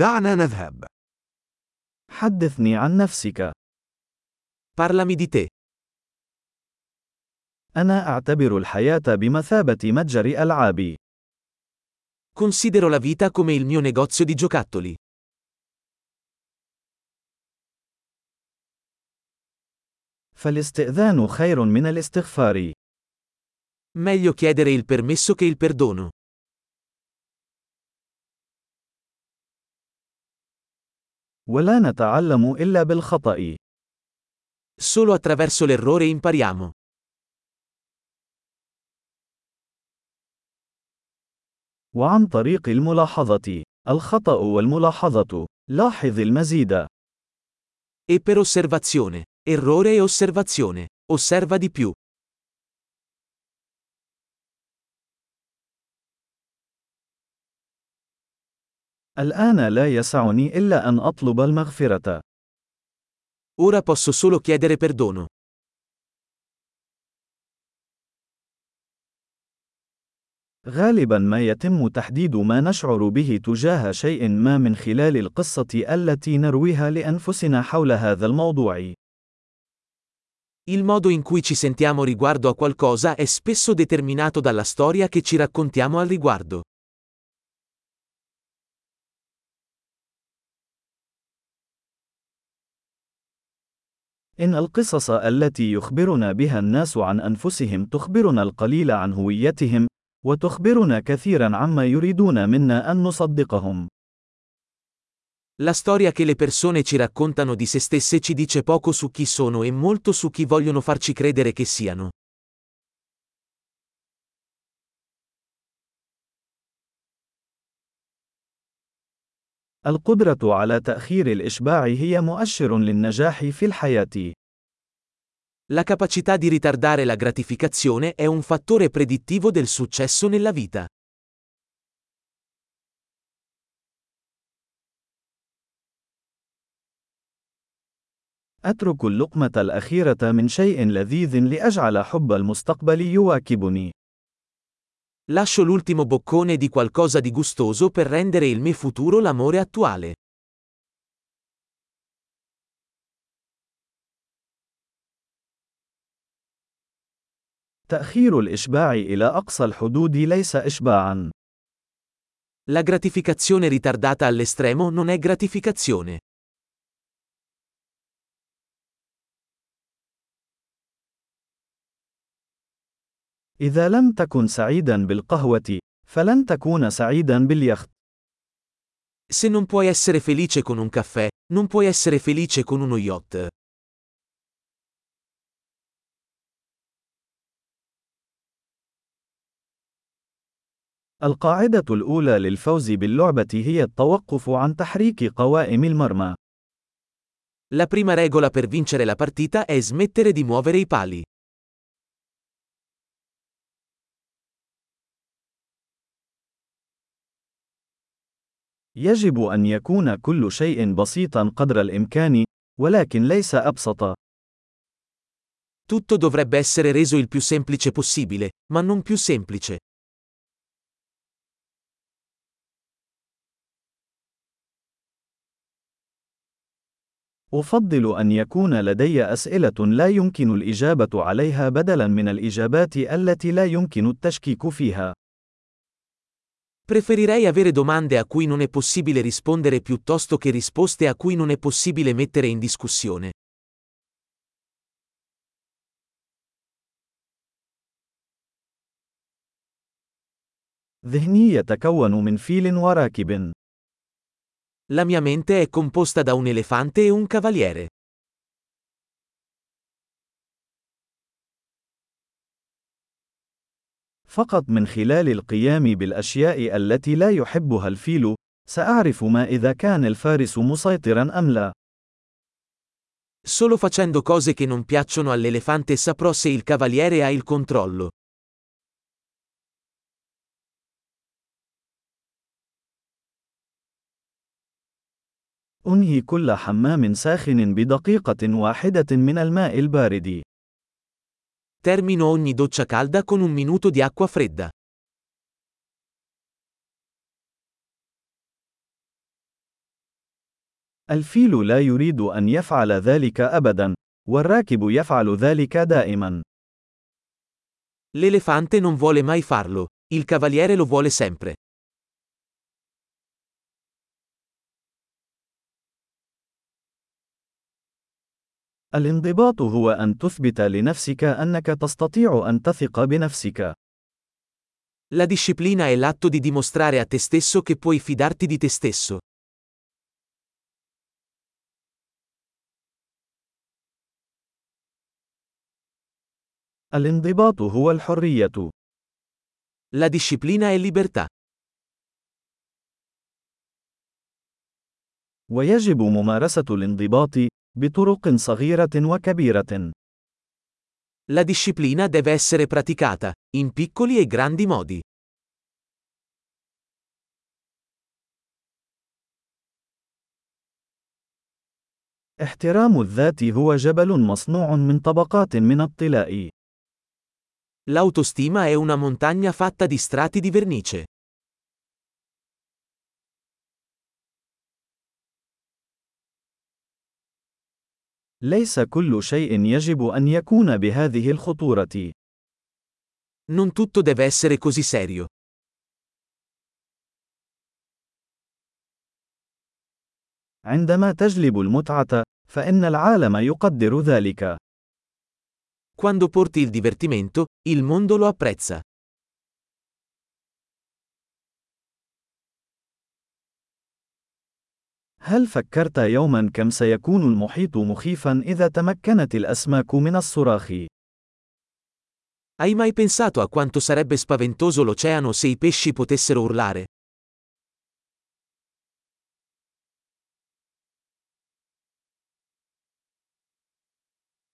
دعنا نذهب. حدثني عن نفسك. Parlami di te. أنا أعتبر الحياة بمثابة متجر ألعاب. Considero la vita come il mio negozio di giocattoli. فالاستئذان خير من الاستغفار. Meglio chiedere il permesso che il perdono. ولا نتعلم إلا بالخطأ. Solo attraverso l'errore impariamo. وعن طريق الملاحظة. الخطأ والملاحظة. لاحظ المزيد. E per osservazione. Errore e osservazione. Osserva di più. الآن لا يسعني إلا أن أطلب المغفرة. Ora posso solo chiedere perdono. غالبا ما يتم تحديد ما نشعر به تجاه شيء ما من خلال القصة التي نرويها لأنفسنا حول هذا الموضوع. Il modo in cui ci sentiamo riguardo a qualcosa è spesso determinato dalla storia che ci raccontiamo al riguardo. إن القصص التي يخبرنا بها الناس عن أنفسهم تخبرنا القليل عن هويتهم، وتخبرنا كثيرا عما يريدون منا أن نصدقهم. La storia che le persone ci raccontano di se stesse ci dice poco su chi sono e molto su chi vogliono farci credere che siano. القدرة على تأخير الإشباع هي مؤشر للنجاح في الحياة. La capacità di ritardare la gratificazione è un fattore predittivo del successo nella vita. أترك اللقمة الأخيرة من شيء لذيذ لأجعل حب المستقبل يواكبني. Lascio l'ultimo boccone di qualcosa di gustoso per rendere il mio futuro l'amore attuale. تأخير الإشباع إلى أقصى الحدود ليس إشباعًا. La gratificazione ritardata all'estremo non è gratificazione. إذا لم تكن سعيدًا بالقهوة، فلن تكون سعيدًا باليخت. Se non puoi essere felice con un caffè, non puoi essere felice con uno yacht. القاعدة الأولى للفوز باللعبة هي التوقف عن تحريك قوائم المرمى. La prima regola per vincere la partita è smettere di muovere i pali. يجب أن يكون كل شيء بسيطا قدر الإمكان، ولكن ليس أبسط. Tutto dovrebbe essere reso il più semplice possibile, ma non più semplice. أفضل أن يكون لدي أسئلة لا يمكن الإجابة عليها بدلاً من الإجابات التي لا يمكن التشكيك فيها. Preferirei avere domande a cui non è possibile rispondere piuttosto che risposte a cui non è possibile mettere in discussione. ذهني يتكون من فيل وراكب. La mia mente è composta da un elefante e un cavaliere. فقط من خلال القيام بالأشياء التي لا يحبها الفيل، سأعرف ما إذا كان الفارس مسيطرا أم لا. Solo facendo cose che non piacciono all'elefante saprò se il cavaliere ha il controllo. أنهي كل حمام ساخن بدقيقة واحدة من الماء البارد. Termino ogni doccia calda con un minuto di acqua fredda. الفيل لا يريد أن يفعل ذلك أبدا، والراكب يفعل ذلك دائما. L'elefante non vuole mai farlo, il cavaliere lo vuole sempre. الانضباط هو أن تثبت لنفسك أنك تستطيع أن تثق بنفسك. La disciplina è l'atto di dimostrare a te stesso che puoi fidarti di te stesso. الانضباط هو الحرية. La disciplina è libertà. ويجب ممارسة الانضباط بطرق صغيرة وكبيرة. La disciplina deve essere praticata, in piccoli e grandi modi. احترام الذات هو جبل مصنوع من طبقات من الطلاء. L'autostima è una montagna fatta di strati di vernice. ليس كل شيء يجب أن يكون بهذه الخطورة. Non tutto deve essere così serio. عندما تجلب المتعة، فإن العالم يقدر ذلك. Quando porti il divertimento, il mondo lo apprezza. هل فكرت يوما كم سيكون المحيط مخيفا إذا تمكنت الأسماك من الصراخ؟ Hai mai pensato a quanto sarebbe spaventoso l'oceano se i pesci potessero urlare?